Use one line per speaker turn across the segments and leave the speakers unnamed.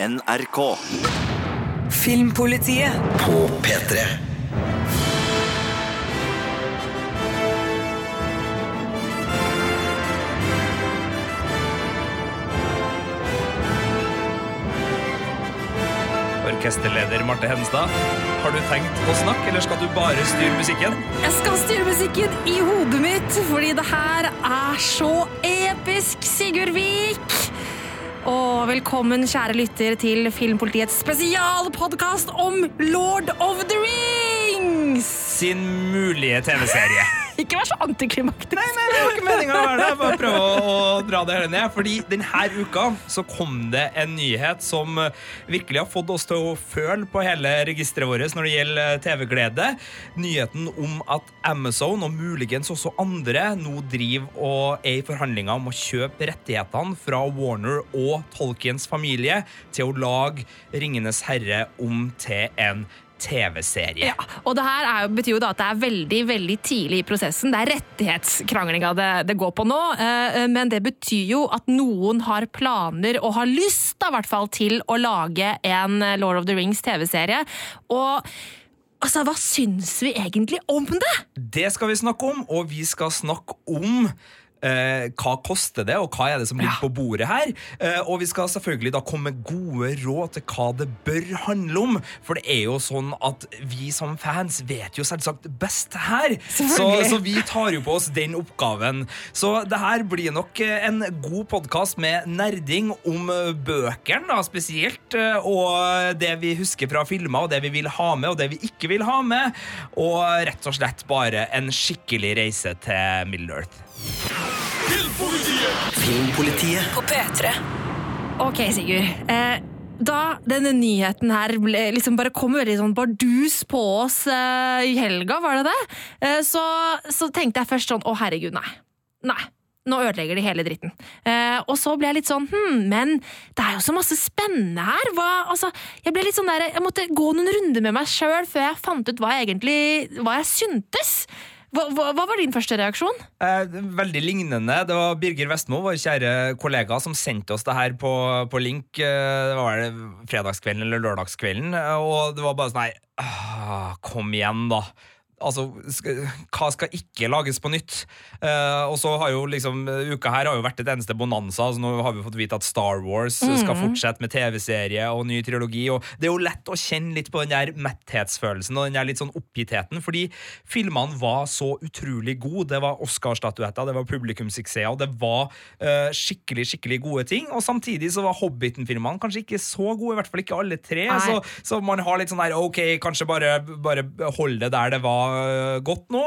NRK.
Filmpolitiet
På P3
Orkesterleder Marte Henstad, har du tenkt å snakke, eller skal du bare styre musikken?
Jeg skal styre musikken i hodet mitt, fordi det her er så episk, Sigurd Vik! Og velkommen, kjære lytter, til Filmpolitiets spesialpodkast om Lord of the Rings!
Sin mulige TV-serie.
Ikke vær så antiklimaktisk.
Nei, nei, det var ikke meningen å være det. Bare prøve å, å dra det hele ned. Fordi denne uka så kom det en nyhet som eh, virkelig har fått oss til å føle på hele registeret vårt når det gjelder eh, TV-glede. Nyheten om at Amazon, og muligens også andre, nå driver og er i forhandlinger om å kjøpe rettighetene fra Warner og Tolkiens familie til å lage Ringenes herre om til en TV-serie.
Ja, og det her er, jo- betyr jo da at det er veldig veldig tidlig i prosessen. Det er rettighetskranglinga det, det går på nå. eh, Men det betyr jo at noen har planer, og har lyst da, i hvert fall, til å lage en Lord of the Rings TV-serie. Og altså, hva syns vi egentlig om det?
Det skal vi snakke om, og vi skal snakke om eh, hva koster det, og hva er det som ligger på bordet her. Eh, og vi skal selvfølgelig da komme med gode råd til hva det bør handle om. For det er jo sånn at vi som fans vet jo selvsagt best her. Så, så vi tar jo på oss den oppgaven. Så det her blir nok eh, en god podkast med nerding om eh, bøkene, da, spesielt. eh, Og det vi husker fra filmer, og det vi vil ha med, og det vi ikke vil ha med. Og rett og slett bare en skikkelig reise til Middle Earth.
Filmpolitiet
på P3.
Ok, Sigurd. Eh, da denne nyheten her ble, liksom bare kom veldig sånn bardus på oss eh, i helga, var det det? Eh, så, så tenkte jeg først sånn å herregud, nei. Nei. Nå ødelegger de hele dritten. Eh, og så ble jeg litt sånn hm, men det er jo så masse spennende her. Hva, altså, jeg ble litt sånn der, jeg måtte gå noen runder med meg sjøl før jeg fant ut hva jeg egentlig hva jeg syntes. Hva, hva, hva var din første reaksjon?
Eh, veldig lignende. Det var Birger Vestmo, vår kjære kollega, som sendte oss det her på, på link. eh, Det var fredagskvelden eller lørdagskvelden. eh, Og det var bare sånn her Kom igjen, da. Altså, skal, hva skal ikke lages på nytt? Uh, og så har jo liksom Uka her har jo vært et eneste bonanza. Altså, nå har vi fått vite at Star Wars skal fortsette med TV-serie og ny trilogi. Og det er jo lett å kjenne litt på den der metthetsfølelsen og den der litt sånn oppgittheten, fordi filmene var så utrolig gode. Det var Oscar-statuetter, det var publikumssuksesser, og det var uh, skikkelig skikkelig gode ting. Og samtidig så var Hobbiten-filmene kanskje ikke så gode, i hvert fall ikke alle tre. Så, så man har litt sånn der, ok, kanskje bare, bare hold det der det var godt nå.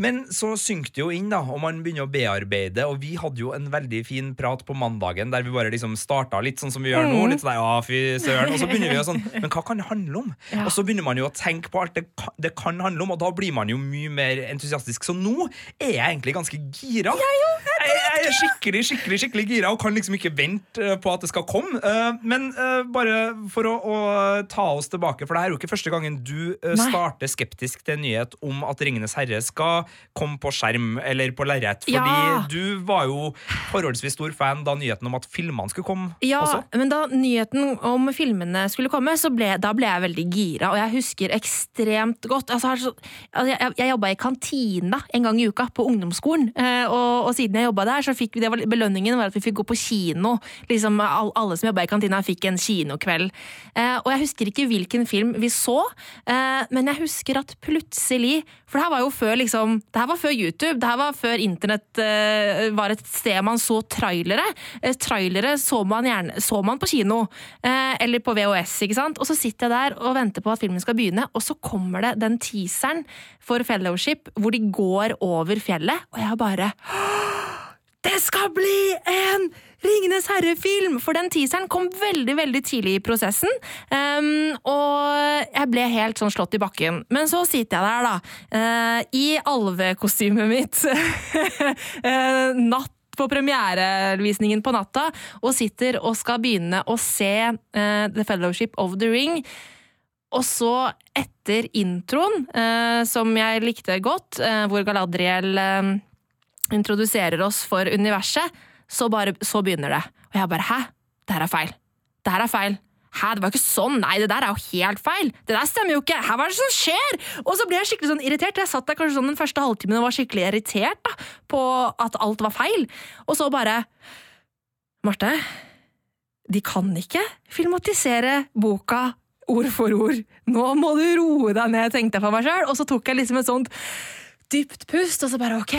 Men så synker det jo inn, da, og man begynner å bearbeide. Og vi hadde jo en veldig fin prat på mandagen der vi bare liksom starta litt sånn som vi gjør nå.
Mm.
Litt sånn ja, fy søren. Og så begynner vi jo sånn, men hva kan det handle om?
Ja.
Og så begynner man jo å tenke på alt det kan, det kan handle om, og da blir man jo mye mer entusiastisk. Så nå er jeg egentlig ganske gira. jeg, jeg er skikkelig, skikkelig, skikkelig gira og kan liksom ikke vente øh, på at det skal komme. Eh, men øh, bare for å, å ta oss tilbake, for det er jo ikke første gangen du starter skeptisk til en nyhet om at Ringenes herre skal komme på skjerm eller på lerret. Fordi
Ja.
du var jo forholdsvis stor fan da nyheten om at filmene skulle komme
Ja,
også.
men da nyheten om filmene skulle komme, så ble, da ble jeg veldig gira, og jeg husker ekstremt godt altså, altså, altså, Jeg, jeg jobba i kantina en gang i uka på ungdomsskolen, eh, og, og siden jeg jobba der, så fikk vi, det var belønningen var at vi fikk gå på kino. Liksom, all, alle som jobba i kantina, fikk en kinokveld. Eh, og jeg husker ikke hvilken film vi så, eh, men jeg husker at plutselig For det her var jo før liksom, det her var før YouTube, det her var før internett eh, var et sted man så trailere. Eh, trailere så man, gjerne, så man på kino, eh, eller på VHS, ikke sant? Og så sitter jeg der og venter på at filmen skal begynne, og så kommer det den teaseren for Fellowship hvor de går over fjellet, og jeg bare det skal bli en Ringenes herre-film! For den teaseren kom veldig veldig tidlig i prosessen. Um, og jeg ble helt sånn slått i bakken. Men så sitter jeg der, da, Uh, i alvekostymet mitt. uh, natt på premierevisningen på natta, og sitter og skal begynne å se uh, The Fellowship of the Ring. Og så, etter introen, som jeg likte godt, hvor Galadriel introduserer oss for universet, så, bare, så begynner det. Og jeg bare Hæ? Det her er feil. Det her er feil. Hæ, det var ikke sånn! Nei, det der er jo helt feil! Det der stemmer jo ikke! Hæ, hva er det som skjer?! Og så ble jeg skikkelig sånn irritert. Jeg satt der kanskje sånn den første halvtimen og var skikkelig irritert da, på at alt var feil. Og så bare Marte, de kan ikke filmatisere boka ord for ord. Nå må du roe deg ned, tenkte jeg for meg sjøl, og så tok jeg liksom et sånt dypt pust, og så bare ok,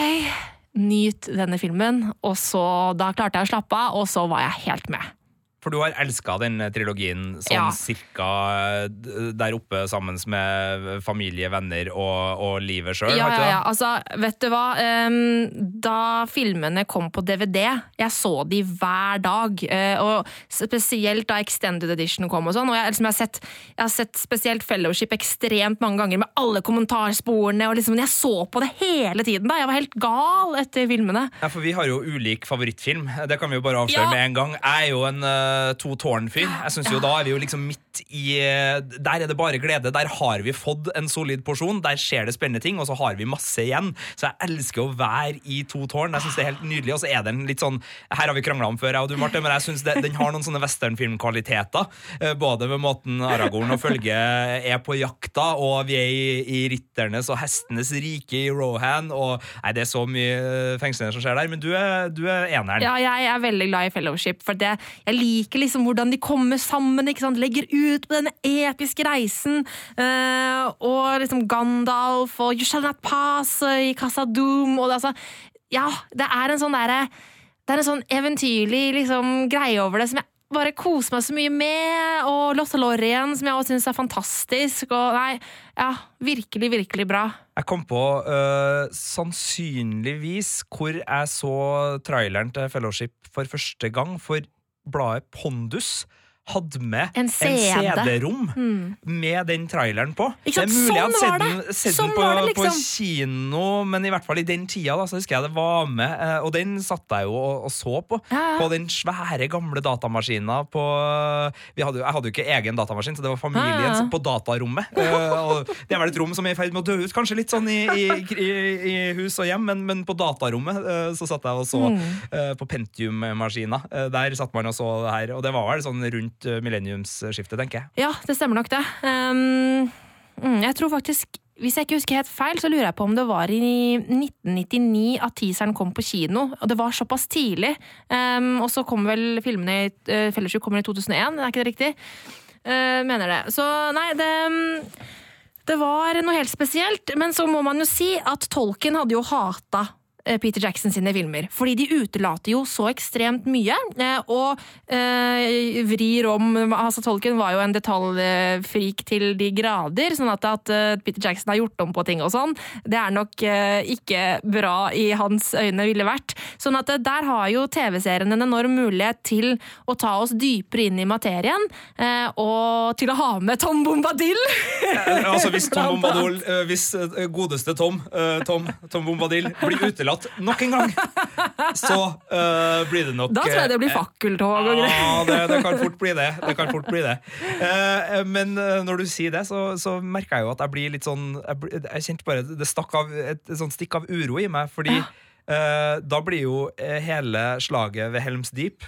nyt denne filmen. Og så, da klarte jeg å slappe av, og så var jeg helt med.
For du har elska den trilogien sånn
Ja.
cirka der oppe sammen med familie, venner og, og livet sjøl?
Ja, ja, ja. Altså, vet du hva? Da filmene kom på DVD, jeg så de hver dag. eh, og spesielt da Extended Edition kom og sånn. Og jeg, liksom, jeg, har sett, jeg har sett spesielt Fellowship ekstremt mange ganger med alle kommentarsporene. og liksom, Jeg så på det hele tiden. da. Jeg var helt gal etter filmene.
Ja, for vi har jo ulik favorittfilm. Det kan vi jo bare avsløre
Ja.
med en gang. Jeg er jo en eh, to tårn-fyr. Jeg synes jo Da er vi jo liksom midt i eh, Der er det bare glede. Der har vi fått en solid porsjon. Der skjer det spennende ting, og så har vi masse igjen. Så jeg elsker å være i to tårn. Jeg synes det er helt nydelig. Og så er den litt sånn Her har vi krangla om før, jeg og du, Marte, men jeg synes det, den har noen sånne westernfilmkvaliteter. eh, Både med måten Aragorn og følget er på jakta, og vi er i, i rytternes og hestenes rike i Rohan. Og nei, det er så mye fengslende som skjer der. Men du er, du er eneren.
Ja, jeg er veldig glad i Fellowship, for det, jeg liker liksom hvordan de kommer sammen. Legger ut på denne episke reisen. Uh, og liksom Gandalf og You Shall Not Pass eh, i Casa Doom. Og det, altså, ja, det er en sånn derre Det er en sånn eventyrlig liksom, greie over det som jeg bare koser meg så mye med. Og Lotte Lorien, som jeg også syns er fantastisk. Og nei, ja, virkelig, virkelig bra.
Jeg kom på uh, sannsynligvis hvor jeg så traileren til Fellowship for første gang, for bladet Pondus hadde med
En CD.
CD-rom med den traileren på. Det er mulig jeg
Sånn
hadde sett den, sett
Sånn
på,
det,
på
liksom.
kino, men i hvert fall i den tida da, så husker jeg det var med. eh, Og den satt jeg jo og, og så på.
Ja.
På den svære, gamle datamaskina på vi hadde, Jeg hadde jo ikke egen datamaskin, så det var familien
Ja,
på datarommet. Eh, og det er vel et rom som er i ferd med å dø ut, kanskje litt sånn i, i, i, i hus og hjem, men, men på datarommet eh, så satt jeg og så
Mm.
eh, på Pentium-maskina. Eh, der satt man og så det her, og det var vel sånn rundt eh, millenniumsskiftet, tenker jeg.
Ja, det stemmer nok det. Um, jeg tror faktisk, hvis jeg ikke husker helt feil, så lurer jeg på om det var i 1999 at teaseren kom på kino. Og det var såpass tidlig. Um, og så kom vel filmene i uh, Fellesjuk kommer i 2001, er ikke det riktig? Uh, mener det. Så nei, det um, det var noe helt spesielt, men så må man jo si at Tolkien hadde jo hata eh, Peter Jackson sine filmer. Fordi de utelater jo så ekstremt mye, eh, og eh, vrir om altså Tolkien var jo en detaljfrik til de grader, sånn at, at eh, Peter Jackson har gjort om på ting og sånn, det er nok eh, ikke bra i hans øyne ville vært. Sånn at eh, der har jo TV-serien en enorm mulighet til å ta oss dypere inn i materien, eh, og til å ha med Tom Bombadil!
Eh, altså Hvis Tom Bombadil, eh, hvis eh, godeste Tom, eh, Tom, Tom Bombadil blir utelatt nok en gang, så uh, blir det nok
Da tror jeg det blir
eh,
fakkeltog og greier.
Ja, det, det kan fort bli det. det, kan fort bli det. Uh, men når du sier det, så, så merker jeg jo at jeg blir litt sånn Jeg, jeg kjente bare Det stakk av et, et sånt stikk av uro i meg, fordi uh, da blir jo hele slaget ved Helms Deep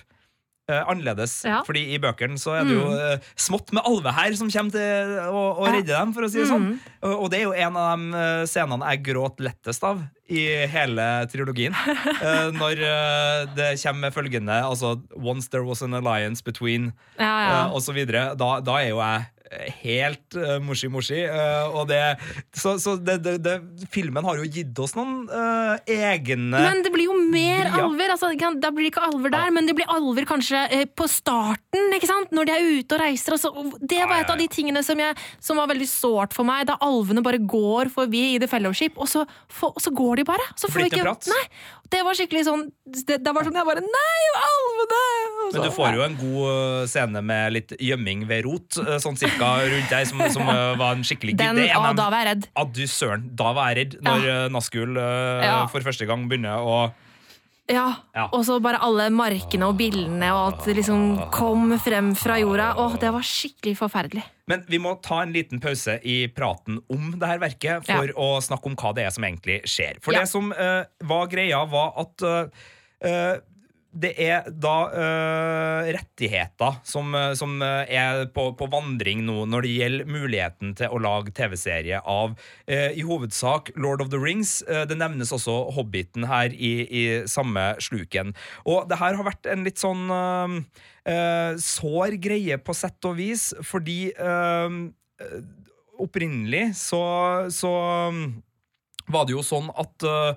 eh, annerledes.
Ja.
Fordi i bøkene så er det jo uh, smått med alve her som kommer til å, å redde dem, for å si det sånn. Og, og det er jo en av de eh, scenene jeg gråt lettest av i hele trilogien. Uh, når det kommer med følgende altså, Once there was an alliance between
Ja, ja.
og så videre. Da, da er jo jeg helt uh, moshi-moshi. Uh, så så det, det, det, filmen har jo gitt oss noen uh, egne
Men det blir jo mer
Ja.
alver. Altså, da blir det ikke alver der, men det blir alver kanskje på starten, ikke sant? når de er ute og reiser. Og så, og det var
Ja, ja,
et av de tingene som, jeg, som var veldig sårt for meg, da alvene bare går forbi i The Fellowship, og så, for, og så går de bare. Så får vi
ikke
nei, det var skikkelig sånn Det, det var sånn jeg bare Nei, alvene! Og
Men du får jo en god eh, scene med litt gjemming ved rot, eh, sånn cirka rundt deg, som, som eh, var en skikkelig
Den,
det er
å, da var jeg redd.
Du søren, da var jeg redd når
Ja.
uh, eh,
Ja.
for første gang begynner å
Ja,
Ja.
Og så bare alle markene og bildene og alt liksom kom frem fra jorda. Åh, det var skikkelig forferdelig.
Men vi må ta en liten pause i praten om det her verket for å snakke om hva det er som egentlig skjer. For
Ja.
det som uh, var greia, var at eh, det er da øh, rettigheter som, øh, som øh, er på, på vandring nå når det gjelder muligheten til å lage TV-serie av øh, i hovedsak Lord of the Rings. Det nevnes også Hobbiten her i, i samme sluken. Og det her har vært en litt sånn sår greie på sett og vis, fordi opprinnelig så, så um, var det jo sånn at uh,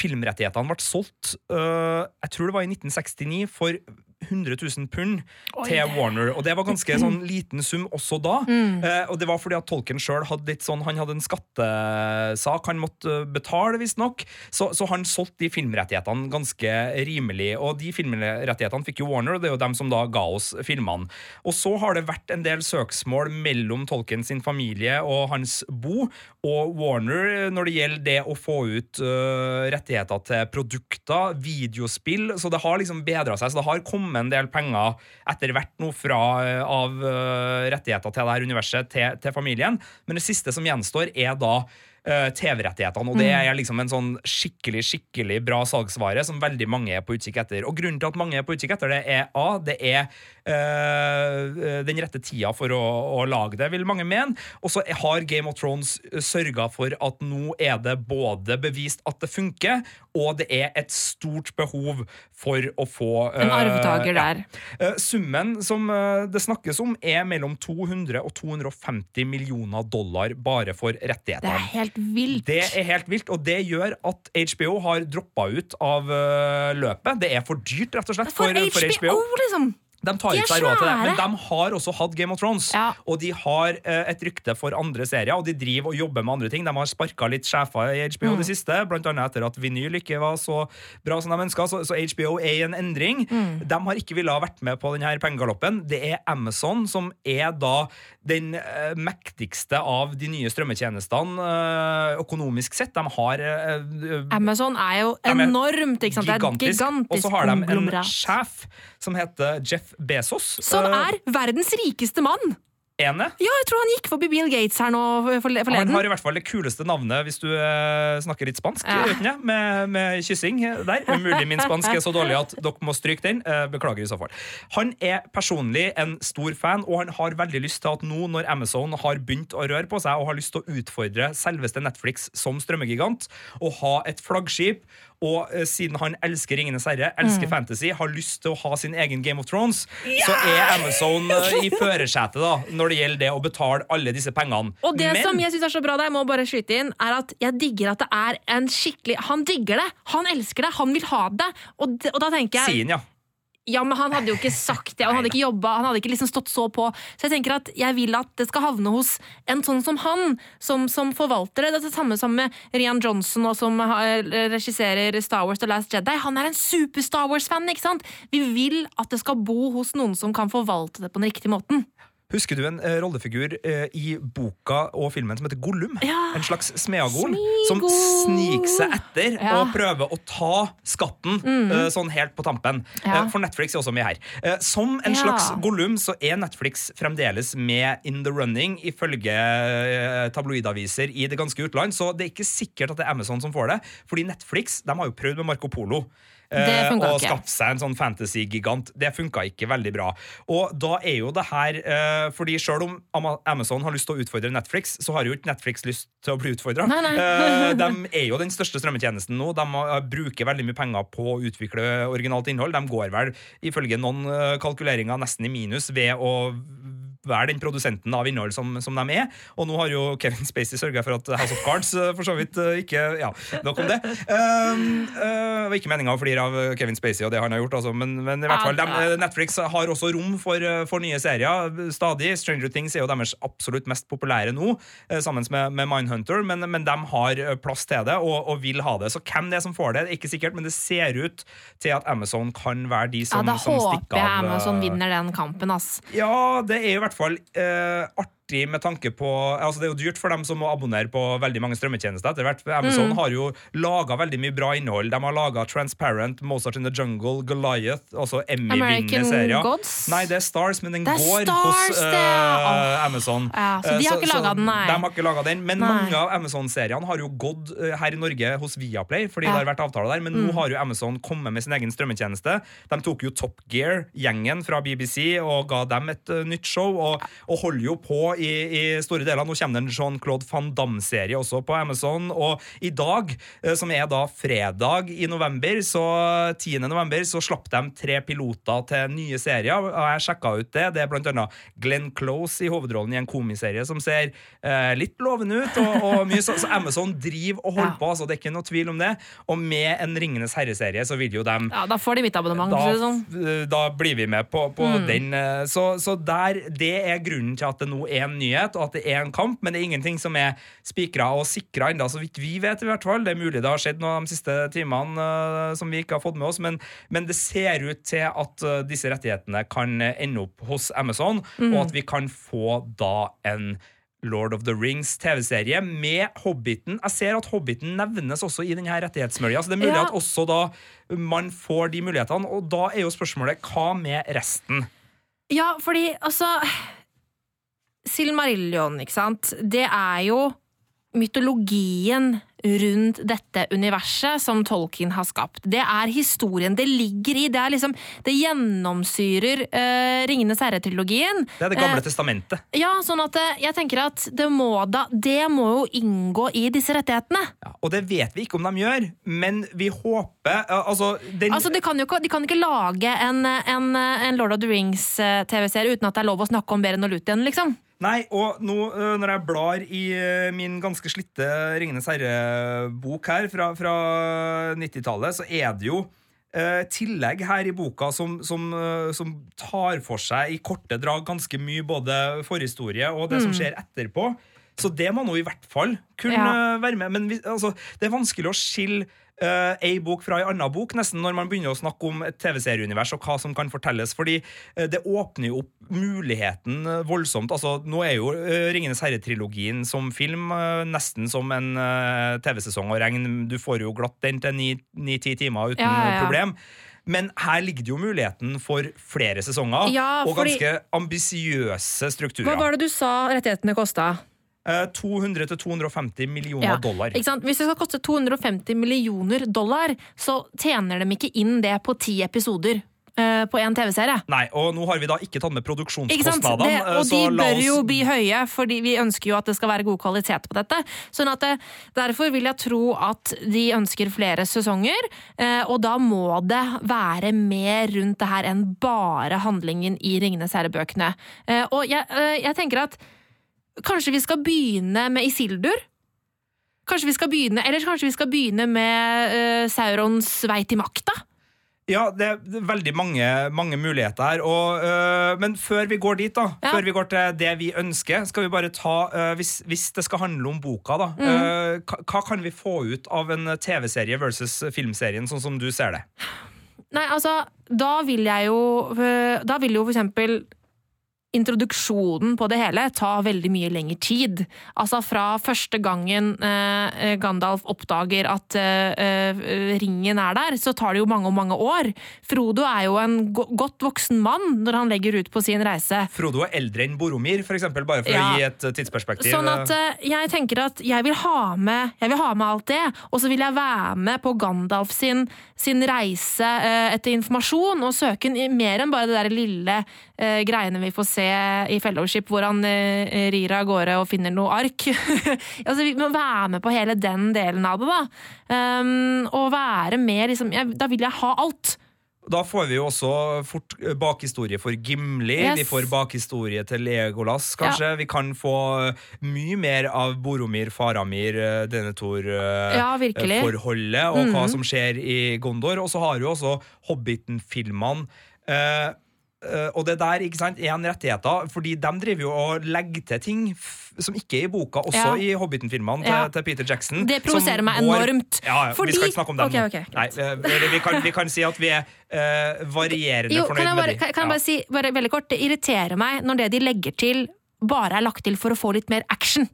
filmrettighetene ble solgt uh, Jeg tror det var i 1969 for 100 000 pund
Oi.
til Warner. Og det var ganske sånn liten sum også da.
Mm.
Eh, og det var fordi at Tolkien sjøl hadde litt sånn Han hadde en skattesak han måtte betale, visstnok. Så, så han solgte de filmrettighetene ganske rimelig. Og de filmrettighetene fikk jo Warner, og det er jo dem som da ga oss filmene. Og så har det vært en del søksmål mellom Tolkien sin familie og hans bo og Warner når det gjelder det å få ut uh, rettigheter til produkter, videospill. Så det har liksom bedra seg. Så det har kommet en del penger etter hvert nå fra øh, av øh, rettigheter til det her universet til, til familien. Men det siste som gjenstår, er da TV-rettighetene, og det er liksom en sånn skikkelig skikkelig bra salgsvare som veldig mange er på utkikk etter. Og grunnen til at mange er på utkikk etter det, er A, det er øh, den rette tida for å, å lage det, vil mange mene. Og så har Game of Thrones sørga for at nå er det både bevist at det funker, og det er et stort behov for å få
En
øh,
arvtaker der.
Ja. Summen som eh, det snakkes om, er mellom 200 og 250 millioner dollar bare for rettighetene.
Det er
rettighetene.
Helt vilt.
Det er helt vilt, og det gjør at HBO har droppa ut av eh, løpet. Det er for dyrt, rett og slett,
For,
for, for
HBO,
HBO.
liksom!
De tar ikke seg råd til det, men de har også hatt Game of Thrones.
Ja.
Og de har eh, et rykte for andre serier, og de driver og jobber med andre ting. De har sparka litt sjefer i HBO
Mm.
det siste, blant annet etter at vinyl ikke var så bra som de ønska. Så, så HBO er i en endring.
Mm.
De har ikke villet ha vært med på denne pengegaloppen. Det er Amazon som er da den eh, mektigste av de nye strømmetjenestene eh, økonomisk sett. De har eh,
Amazon er jo enormt, ikke sant? Et
gigantisk. Og så har de en sjef som heter Jeff Bezos.
Som
Eh,
er verdens rikeste mann!
ene.
Ja, jeg tror han gikk forbi Bill Gates her nå forleden.
Han har i hvert fall det kuleste navnet hvis du eh, snakker litt spansk,
Ja.
uten jeg, med, med kyssing der. Umulig min spansk er så dårlig at dere må stryke den. Eh, beklager i så fall. Han er personlig en stor fan, og han har veldig lyst til at nå når Amazon har begynt å røre på seg og har lyst til å utfordre selveste Netflix som strømmegigant, og ha et flaggskip og eh, siden han elsker Ringenes herre, elsker fantasy, har lyst til å ha sin egen Game of Thrones, så er Amazon eh, i førersetet da, når det gjelder det å betale alle disse pengene.
Og det
Men-
som jeg synes er så bra, der, jeg må bare skyte inn, er at jeg digger at det er en skikkelig Han digger det! Han elsker det! Han vil ha det! Og, og da tenker jeg
Siden, ja.
Ja, men han hadde jo ikke sagt det, han hadde ikke jobba, han hadde ikke liksom stått så på. Så jeg tenker at jeg vil at det skal havne hos en sånn som han, som, som forvalter det. Det er det samme som med Rian Johnson, og som regisserer Star Wars The Last Jedi. Han er en super Star Wars-fan, ikke sant? Vi vil at det skal bo hos noen som kan forvalte det på den riktige måten.
Husker du en eh, rollefigur eh, i boka og filmen som heter Gollum?
Ja.
En slags smeagol som sniker seg etter
Ja.
og prøver å ta skatten eh, sånn helt på tampen.
Ja.
Eh, for Netflix er også med her. Eh, som en
Ja.
slags Gollum så er Netflix fremdeles med in the running, ifølge eh, tabloidaviser i det ganske utland. Så det er ikke sikkert at det er Amazon som får det, fordi Netflix de har jo prøvd med Marco Polo. Eh, og
ikke.
skapt seg en sånn fantasy-gigant. Det funka ikke veldig bra. Og da er jo det her eh, Fordi selv om Amazon har lyst til å utfordre Netflix, så har jo ikke Netflix lyst til å bli utfordra.
Nei.
de er jo den største strømmetjenesten nå. De bruker veldig mye penger på å utvikle originalt innhold. De går vel, ifølge noen eh, kalkuleringer, nesten i minus ved å være den produsenten av innhold som, som de er. Og nå har jo Kevin Spacey sørga for at House of Cards eh, for så vidt eh, ikke Ja, nok om det. Um, eh, det var ikke meninga å flire av Kevin Spacey og det han har gjort, altså, men, men i hvert fall, de, Netflix har også rom for, for nye serier stadig. Stranger Things er jo deres absolutt mest populære nå, sammen med, med Mindhunter, men, men de har plass til det og, og vil ha det. Så hvem det er som får det, det er ikke sikkert, men det ser ut til at Amazon kan være de som,
Ja,
som,
Da håper jeg. Amazon vinner den kampen, ass.
Ja, det er i hvert fall eh, artig artig med tanke på altså Det er jo dyrt for dem som må abonnere på veldig mange strømmetjenester. etter hvert. Amazon
Mm.
har jo laga veldig mye bra innhold. De har laga Transparent, Mozart in the Jungle, Goliath, altså Emmy-vinnende serier.
Gods?
Nei, det er Stars, men den går
Stars,
hos
uh,
eh. Amazon.
Ja, så
Eh,
de har ikke laget den, nei.
De har ikke laget den, Men
Nei.
mange av Amazon-seriene har jo gått uh, her i Norge hos Viaplay, fordi
Ja. Mm.
det har vært avtaler der. Men nå har jo Amazon kommet med sin egen strømmetjeneste. De tok jo Top Gear-gjengen fra BBC og ga dem et uh, nytt show, og, og holder jo på i, i store deler. Nå kommer det en Jean-Claude Van Damme-serie også på Amazon, og i dag, eh, som er da fredag i november, så 10. november, så slapp de tre piloter til nye serier, og jeg sjekka ut det. Det er blant annet Glenn Close i hovedrollen i en komiserie som ser eh, litt lovende ut, og, og mye så, så Amazon driver og holder
Ja.
på, altså det er ikke noe tvil om det. Og med en Ringenes herre-serie så vil jo dem
Ja, da får de mitt abonnement.
da,
sånn.
da blir vi med på, på
Mm.
den. eh, Så, så der, det er grunnen til at det nå er en nyhet, og at det er en kamp, men det er ingenting som er spikra og sikra ennå, så vidt vi vet. i hvert fall. Det er mulig det har skjedd noe de siste timene uh, som vi ikke har fått med oss, men, men det ser ut til at uh, disse rettighetene kan ende opp hos Amazon,
Mm.
og at vi kan få da en Lord of the Rings TV-serie med Hobbiten. Jeg ser at Hobbiten nevnes også i denne rettighetsmølja, så det er mulig
Ja.
at også da man får de mulighetene. Og da er jo spørsmålet hva med resten?
Ja, fordi altså Silmarillion, ikke sant. Det er jo mytologien rundt dette universet som Tolkien har skapt. Det er historien det ligger i. Det er liksom Det gjennomsyrer uh, Ringenes herre-trilogien.
Det er Det gamle
uh,
testamentet.
Ja, sånn at eh, jeg tenker at det må da Det må jo inngå i disse rettighetene.
Ja, og det vet vi ikke om de gjør, men vi håper uh, Altså, den,
Altså, de kan jo ikke, de kan ikke lage en, en, en Lord of the Rings-TV-serie uten at det er lov å snakke om Beren og Luthien, liksom.
Nei, og nå eh, når jeg blar i eh, min ganske slitte Ringenes herre-bok her fra, fra 90-tallet, så er det jo eh, tillegg her i boka som, som, som tar for seg i korte drag ganske mye både forhistorie og det som skjer etterpå. Så det må nå i hvert fall kunne
Ja.
være med. Men vi, altså, det er vanskelig å skille uh, ei bok fra ei anna bok, nesten når man begynner å snakke om et TV-serieunivers og hva som kan fortelles. Fordi uh, det åpner jo opp muligheten uh, voldsomt. Altså, nå er jo uh, Ringenes herre-trilogien som film nesten som en TV-sesong å regne. Du får jo glatt den til ni-ti timer uten
Ja, ja, ja.
problem. Men her ligger det jo muligheten for flere sesonger og ganske ambisiøse strukturer.
Hva var det du sa rettighetene kosta?
Eh, 200-250 millioner dollar.
Ikke sant? Hvis det skal koste 250 millioner dollar, så tjener de ikke inn det på ti episoder eh, på en TV-serie.
Nei, og nå har vi da ikke tatt med produksjonskostnadene.
Det,
eh,
og
så
de bør
oss-
jo bli høye, fordi vi ønsker jo at det skal være god kvalitet på dette. Sånn at det, Derfor vil jeg tro at de ønsker flere sesonger, eh, og da må det være mer rundt det her enn bare handlingen i Ringenes herre-bøkene. Eh, Og jeg, eh, jeg tenker at kanskje vi skal begynne med Isildur? Kanskje vi skal begynne, Eller kanskje vi skal begynne med uh, Saurons vei til makta?
Ja, det er veldig mange, mange muligheter her. Og, øh, men før vi går dit, da,
Ja.
før vi går til det vi ønsker, skal vi bare ta øh, hvis, hvis det skal handle om boka, da.
Mm.
øh, hva, kan vi få ut av en TV-serie versus filmserien, sånn som du ser det?
Nei, altså, da vil jeg jo Da vil jo for eksempel introduksjonen på det hele ta veldig mye lengre tid. Altså fra første gangen eh, Gandalf oppdager at eh, eh, ringen er der, så tar det jo mange og mange år. Frodo er jo en go godt voksen mann når han legger ut på sin reise.
Frodo er eldre enn Boromir, for eksempel, bare for
Ja.
å gi et øh, tidsperspektiv.
Sånn at eh, jeg tenker at jeg vil ha med, jeg vil ha med alt det, og så vil jeg være med på Gandalf sin, sin reise eh, etter informasjon, og søke mer enn bare det der lille eh, greiene vi får se i Fellowship, hvor han eh, rir av gårde og finner noe ark. altså, vi må være med på hele den delen av det, da. Um, og være med, liksom jeg, Da vil jeg ha alt.
Da får vi jo også fort øh, bakhistorie for Gimli.
Yes.
Vi får bakhistorie til Legolas, kanskje. Vi kan få mye mer av Boromir, Faramir,
denne Tor-forholdet,
ja, og mm. hva som skjer i Gondor. Og så har jo også Hobbiten-filmene eh, eh, og det der ikke sant, er en rettigheter, fordi de driver jo og legger til ting som ikke er i boka, også
Ja.
i Hobbiten-filmene til,
Ja.
til Peter Jackson.
Det provoserer meg
går-
enormt.
Ja,
Fordi-
Vi skal ikke snakke om dem
okay, okay.
Nei, eh, vi, kan, vi kan si at vi er uh, varierende
Jo,
fornøyd
bare,
med dem.
kan, kan jeg bare si bare veldig kort, Det irriterer meg når det de legger til bare er lagt til for å få litt mer action.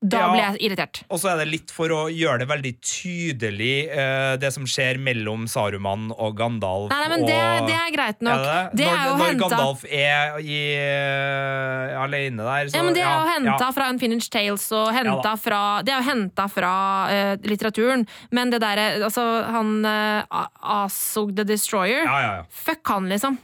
Da
Ja.
blir jeg irritert.
Og så er det litt for å gjøre det veldig tydelig, eh, det som skjer mellom Saruman og Gandalf.
Nei, nei, men det,
og,
det er greit nok.
Er
Det
når,
er
når
henta
Gandalf er i, uh, alene der, så
ja, men Det er jo henta
ja.
fra Unfinished Tales og henta fra Det er jo henta fra uh, litteraturen, men det derre Altså, han uh, Asog the Destroyer
Ja, ja, ja.
Fuck han, liksom.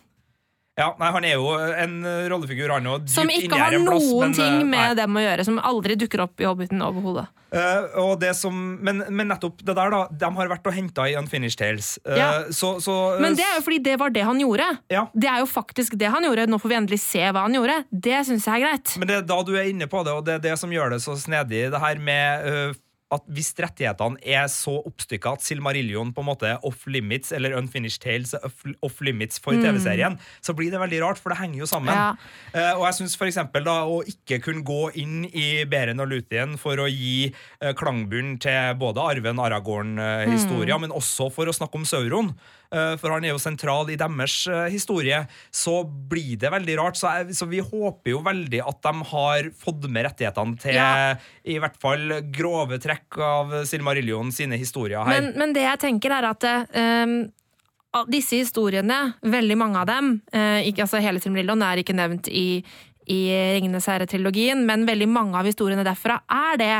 Ja, nei, han er jo en rollefigur, han òg.
Som ikke har noen ting med dem å gjøre, som aldri dukker opp i Hobbiten overhodet.
Uh, som, men, men nettopp det der, da. De har vært og henta i Unfinished Tales. Uh,
Ja.
så, så,
Men det er jo fordi det var det han gjorde.
Ja.
Det er jo faktisk det han gjorde. Nå får vi endelig se hva han gjorde. Det syns jeg er greit.
Men det er da du er inne på det, og det er det som gjør det så snedig, det her med øh, at hvis rettighetene er så oppstykka at Silmarillion på en måte er off limits, eller Unfinished Tales er off, off limits for TV-serien, så blir det veldig rart, for det henger jo sammen.
Ja.
Uh, og jeg syns f.eks. da å ikke kunne gå inn i Beren og Luthien for å gi uh, klangbunn til både Arven Aragorn-historia, men også for å snakke om Sauron, eh, for han er jo sentral i deres eh, historie, så blir det veldig rart. Så, jeg, så vi håper jo veldig at de har fått med rettighetene til
Ja.
i hvert fall grove trekk av Silmarillion sine historier her.
Men, men det jeg tenker, er at um disse historiene, veldig mange av dem eh, ikke, altså Hele Silmarillion er ikke nevnt i, i Ringenes herre-trilogien, men veldig mange av historiene derfra er det.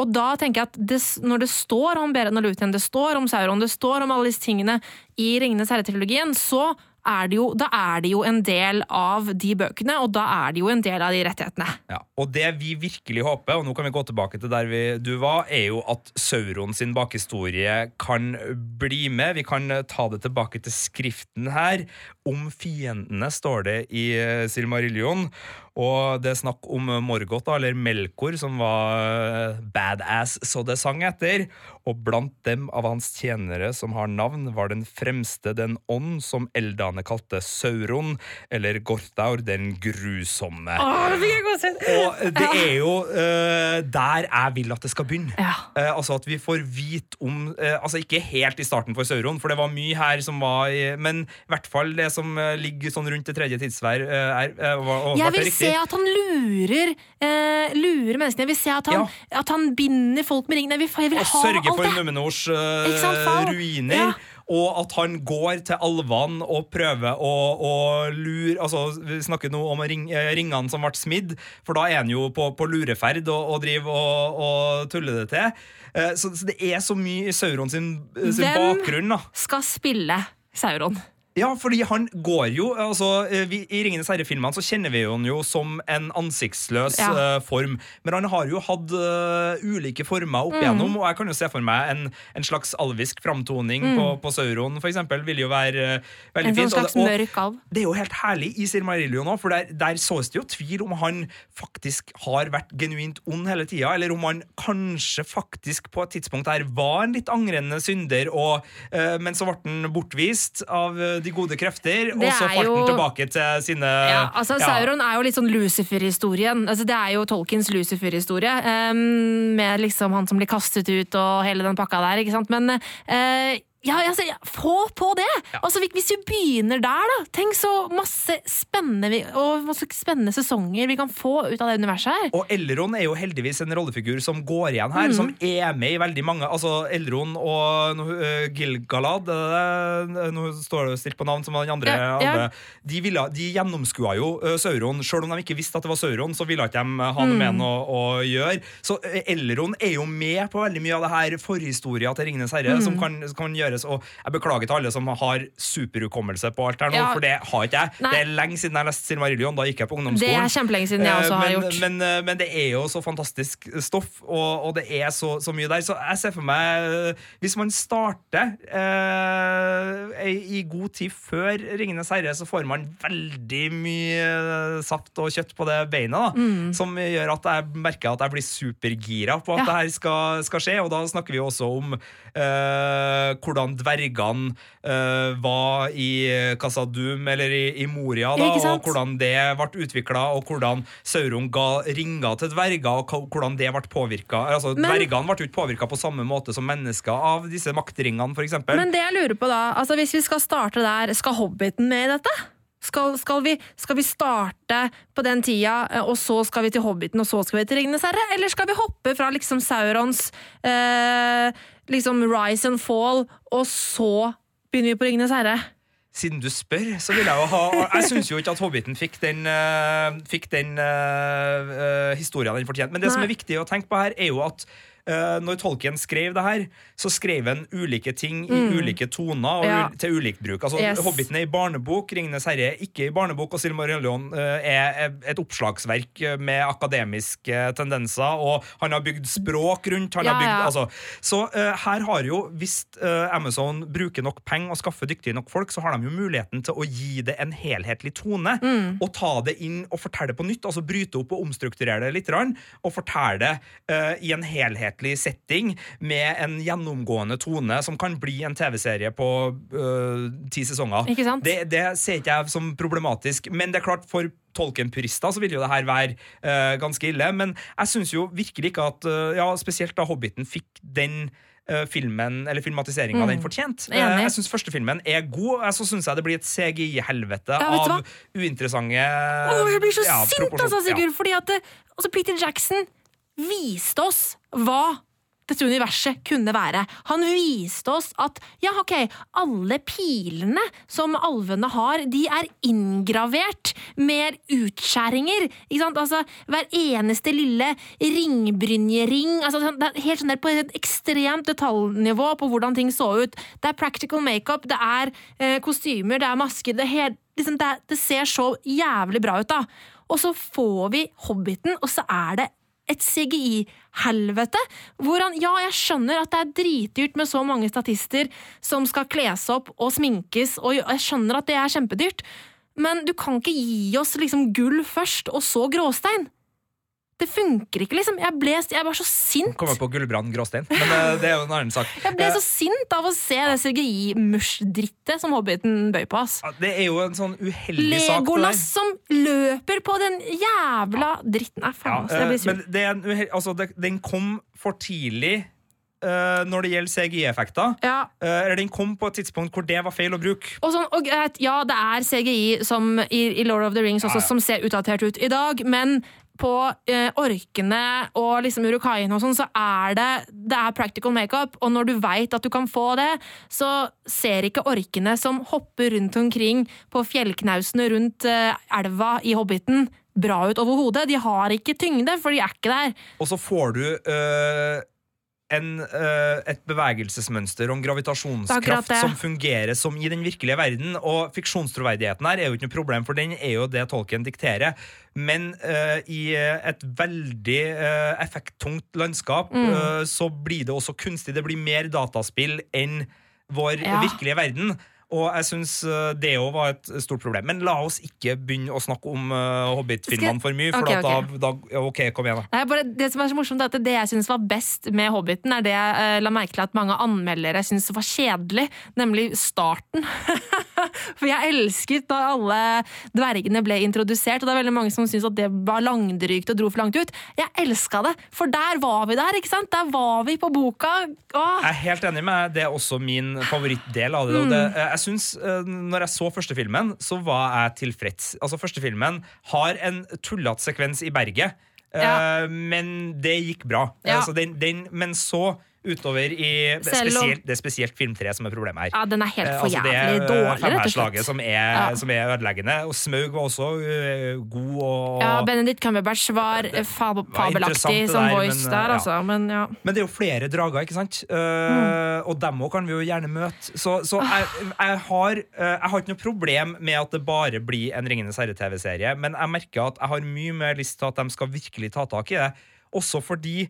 Og da tenker jeg at det, når det står om Beren og Luthien, det står om Sauron, det står om alle disse tingene i Ringenes herre-trilogien, så er jo, da er det jo en del av de bøkene, og da er det jo en del av de rettighetene.
Ja, og det vi virkelig håper, og nå kan vi gå tilbake til der vi, du var, er jo at Sauron sin bakhistorie kan bli med. Vi kan eh, ta det tilbake til skriften her. Om fiendene står det i eh, Silmarillion. Og det er snakk om Morgoth, eller Melkor, som var eh, badass, så det sang etter. Og blant dem av hans tjenere som har navn, var den fremste den ånd som eldane kalte Sauron, eller Gorthaur den grusomme. Og det er jo uh, der jeg vil at det skal begynne.
Ja.
Uh, altså At vi får vite om uh, Altså Ikke helt i starten for Sauron, for det var mye her som var Men i hvert fall det som ligger sånn rundt det tredje tidsvær, eh, er var, og,
Jeg
det
vil? Se at han lurer eh, Lurer menneskene. Jeg vil se at han, at han binder folk med ringen. Jeg vil, jeg vil
Og sørge for. Numenors
faen?
ruiner.
Ja.
Og at han går til alvene og prøver å, å lure Altså, Vi snakker nå om ring, eh, ringene som ble smidd, for da er han jo på, på lureferd og, og driver og, og tuller det til. Eh, Så, så det er så mye i Sauron sin, sin
Hvem-
bakgrunn. da
Skal spille Sauron.
Ja, fordi han går jo altså, eh, vi, I Ringenes herre-filmene så kjenner vi han jo som en ansiktsløs
Ja.
uh, form. Men han har jo hatt uh, ulike former opp igjennom, og jeg kan jo se for meg en, en slags alvisk framtoning på, på Sauron, for eksempel, vil jo være uh, veldig
En
fint.
sånn
Og
slags
det- og,
mørk alv.
det er jo helt herlig i Silmarillion òg, for der, der sås det jo tvil om han faktisk har vært genuint ond hele tida, eller om han kanskje faktisk på et tidspunkt her var en litt angrende synder, og, men så ble han bortvist av de gode krefter, og så farten
jo-
tilbake til sine
Ja, altså
ja.
Sauron er jo litt sånn Lucifer-historien. Altså, det er jo Tolkiens Lucifer-historie. um, med liksom han som blir kastet ut og hele den pakka der. ikke sant? Men eh, ja, altså, ja, få på det! Altså, Hvis vi begynner der, da Tenk så masse spennende og masse spennende sesonger vi kan få ut av det universet her.
Og Elrond er jo heldigvis en rollefigur som går igjen her, som er med i veldig mange Altså Elrond og øh, Gilgalad øh, Nå står det stilt på navn som den andre.
Ja, ja.
andre. De, ville, de gjennomskua jo uh, Sauron. Selv om de ikke visste at det var Sauron, så ville ikke de ha noe med han å, å gjøre. Så Elrond er jo med på veldig mye av det her forhistoria til Ringenes herre, som kan, kan gjøres. Og jeg beklager til alle som har superhukommelse på alt her nå,
Ja.
for det har ikke jeg.
Nei.
Det er lenge siden jeg leste Silmarillion. Da gikk jeg på
Det
ungdomsskolen.
er kjempelenge siden jeg også
Eh,
har
men,
gjort.
Men, men, men det er jo så fantastisk stoff, og, og det er så, så mye der. Så jeg ser for meg eh, Hvis man starter eh, i god tid før Ringenes herre, så får man veldig mye eh, saft og kjøtt på det beinet. Da, Som gjør at jeg merker at jeg blir supergira på at
Mm. Ja.
det her skal, skal skje. Og da snakker vi også om eh, hvordan dvergene uh, var i Kasadum eller i, i Moria, da, og hvordan det ble utvikla, og hvordan Sauron ga ringer til dverger, og hvordan det ble påvirka. Altså,
Men-
dvergene ble ikke påvirka på samme måte som mennesker av disse maktringene, f.eks.
Men det jeg lurer på da, altså hvis vi skal starte der, skal Hobbiten med i dette? Skal, skal, vi, skal vi starte på den tida, eh, og så skal vi til Hobbiten, og så skal vi til Ringenes herre? Eller skal vi hoppe fra liksom Saurons eh, liksom rise and fall, og så begynner vi på Ringenes herre?
Siden du spør, så vil jeg jo ha Jeg syns jo ikke at Hobbiten fikk den, uh, fikk den uh, uh, historien den fortjente. Men det
Nei.
som er viktig å tenke på her, er jo at når Tolkien skrev det her, så skrev han ulike ting i ulike toner og
Ja.
til ulikt bruk. Altså,
Yes.
Hobbiten er i barnebok, Ringenes herre er ikke i barnebok, og Silmarillion uh, er et oppslagsverk uh, med akademiske tendenser, og han har bygd språk rundt. Han
Ja,
har bygd,
ja.
altså, så uh, her har jo, hvis uh, Amazon bruker nok penger og skaffer dyktige nok folk, så har de jo muligheten til å gi det en helhetlig tone.
Mm.
Og ta det inn og fortelle det på nytt. Altså bryte opp og omstrukturere det litt. Og fortelle det uh, i en helhetlig setting med en gjennomgående tone som kan bli en TV-serie på øh, ti sesonger. Det, det ser ikke jeg som problematisk. Men det er klart, for Tolkien-purister så vil jo det her være øh, ganske ille. Men jeg syns jo virkelig ikke at øh, Ja, spesielt da Hobbiten fikk den eh, filmen, eller filmatiseringa den fortjent.
Mm. Enig.
Eh, jeg syns første filmen er god. og Så syns jeg det blir et CGI-helvete
Ja,
av hva? uinteressante
Åh, jeg blir så
ja,
sint, altså, Sigurd! ja. Fordi at det, altså Peter Jackson viste oss hva dette universet kunne være. Han viste oss at ja, ok, alle pilene som alvene har, de er inngravert med utskjæringer. Ikke sant? Altså, hver eneste lille ringbrynjering altså, Det er helt sånn der på et ekstremt detaljnivå på hvordan ting så ut. Det er practical makeup, det er eh, kostymer, det er masker. Det, er liksom, det, det ser så jævlig bra ut, da. Og så får vi Hobbiten, og så er det et CGI-helvete. Hvor han, ja, jeg skjønner at det er dritdyrt med så mange statister som skal kles opp og sminkes, og jeg skjønner at det er kjempedyrt, men du kan ikke gi oss liksom gull først, og så gråstein. Det funker ikke, liksom. Jeg, ble, jeg var så sint.
Kommer på Gullbrand Gråstein. Men eh, det er jo en annen sak.
Jeg ble så sint av å se det CGI-mush-drittet som Hobbiten bøy på. ass.
Det er jo en sånn uheldig sak.
Legolas som løper på den jævla dritten. Nei, faen,
Ja,
jeg blir
eh,
sur.
men det er en uheldig, altså, det, den kom for tidlig Uh, når det gjelder CGI-effekter.
Ja,
Uh, eller den kom på et tidspunkt hvor det var feil å bruke.
Og sånn, og ja, det er CGI som i, i Lord of the Rings også,
ja.
som ser utdatert ut i dag, men på eh, orkene og liksom urukaien og sånn, så er det, det er practical makeup, og når du veit at du kan få det, så ser ikke orkene som hopper rundt omkring på fjellknausene rundt eh, elva i Hobbiten, bra ut overhodet. De har ikke tyngde, for de er ikke der.
Og så får du eh, en, uh, et bevegelsesmønster og en gravitasjonskraft som fungerer som i den virkelige verden. Og fiksjonstroverdigheten her er jo ikke noe problem, for den er jo det Tolkien dikterer. Men uh, i et veldig uh, effekttungt landskap
Mm.
så blir det også kunstig. Det blir mer dataspill enn vår
Ja.
virkelige verden. Og jeg syns eh, det òg var et stort problem. Men la oss ikke begynne å snakke om uh, Hobbit-filmene for mye. For
okay,
at
ok.
Da, da, ok, kom igjen, da.
Nei, bare, det som er så morsomt er at det jeg syns var best med Hobbiten, er det jeg uh, la merke til at mange anmeldere syns var kjedelig, nemlig starten. For jeg elsket da alle dvergene ble introdusert, og det er veldig mange som syns at det var langdrygt og dro for langt ut. Jeg elska det, for der var vi der, ikke sant? Der var vi på boka. Åh.
Jeg er helt enig med deg. Det er også min favorittdel av det.
Mm.
det eh, jeg synes, eh, når jeg så første filmen, så var jeg tilfreds. Altså, første filmen har en tullete sekvens i berget, eh,
Ja.
men det gikk bra.
Ja.
Altså, den, den, men så utover i det er, spesielt, det er spesielt film 3 som er problemet her.
Ja, den er helt
Eh,
for
altså, det
jævlig
er
dårlig, slett.
som er,
Ja.
som er ødeleggende. Og Smaug var også uh, god og
Ja, Benedict Cumberbatch var fab fabelaktig som
der,
voice
men,
der, altså. Men ja.
Men det er jo flere drager, ikke sant? Uh,
Mm.
Og dem òg kan vi jo gjerne møte. Så, så jeg, jeg, har, jeg har ikke noe problem med at det bare blir en Ringenes herre-TV-serie, men jeg merker at jeg har mye mer lyst til at de skal virkelig ta tak i det. Også fordi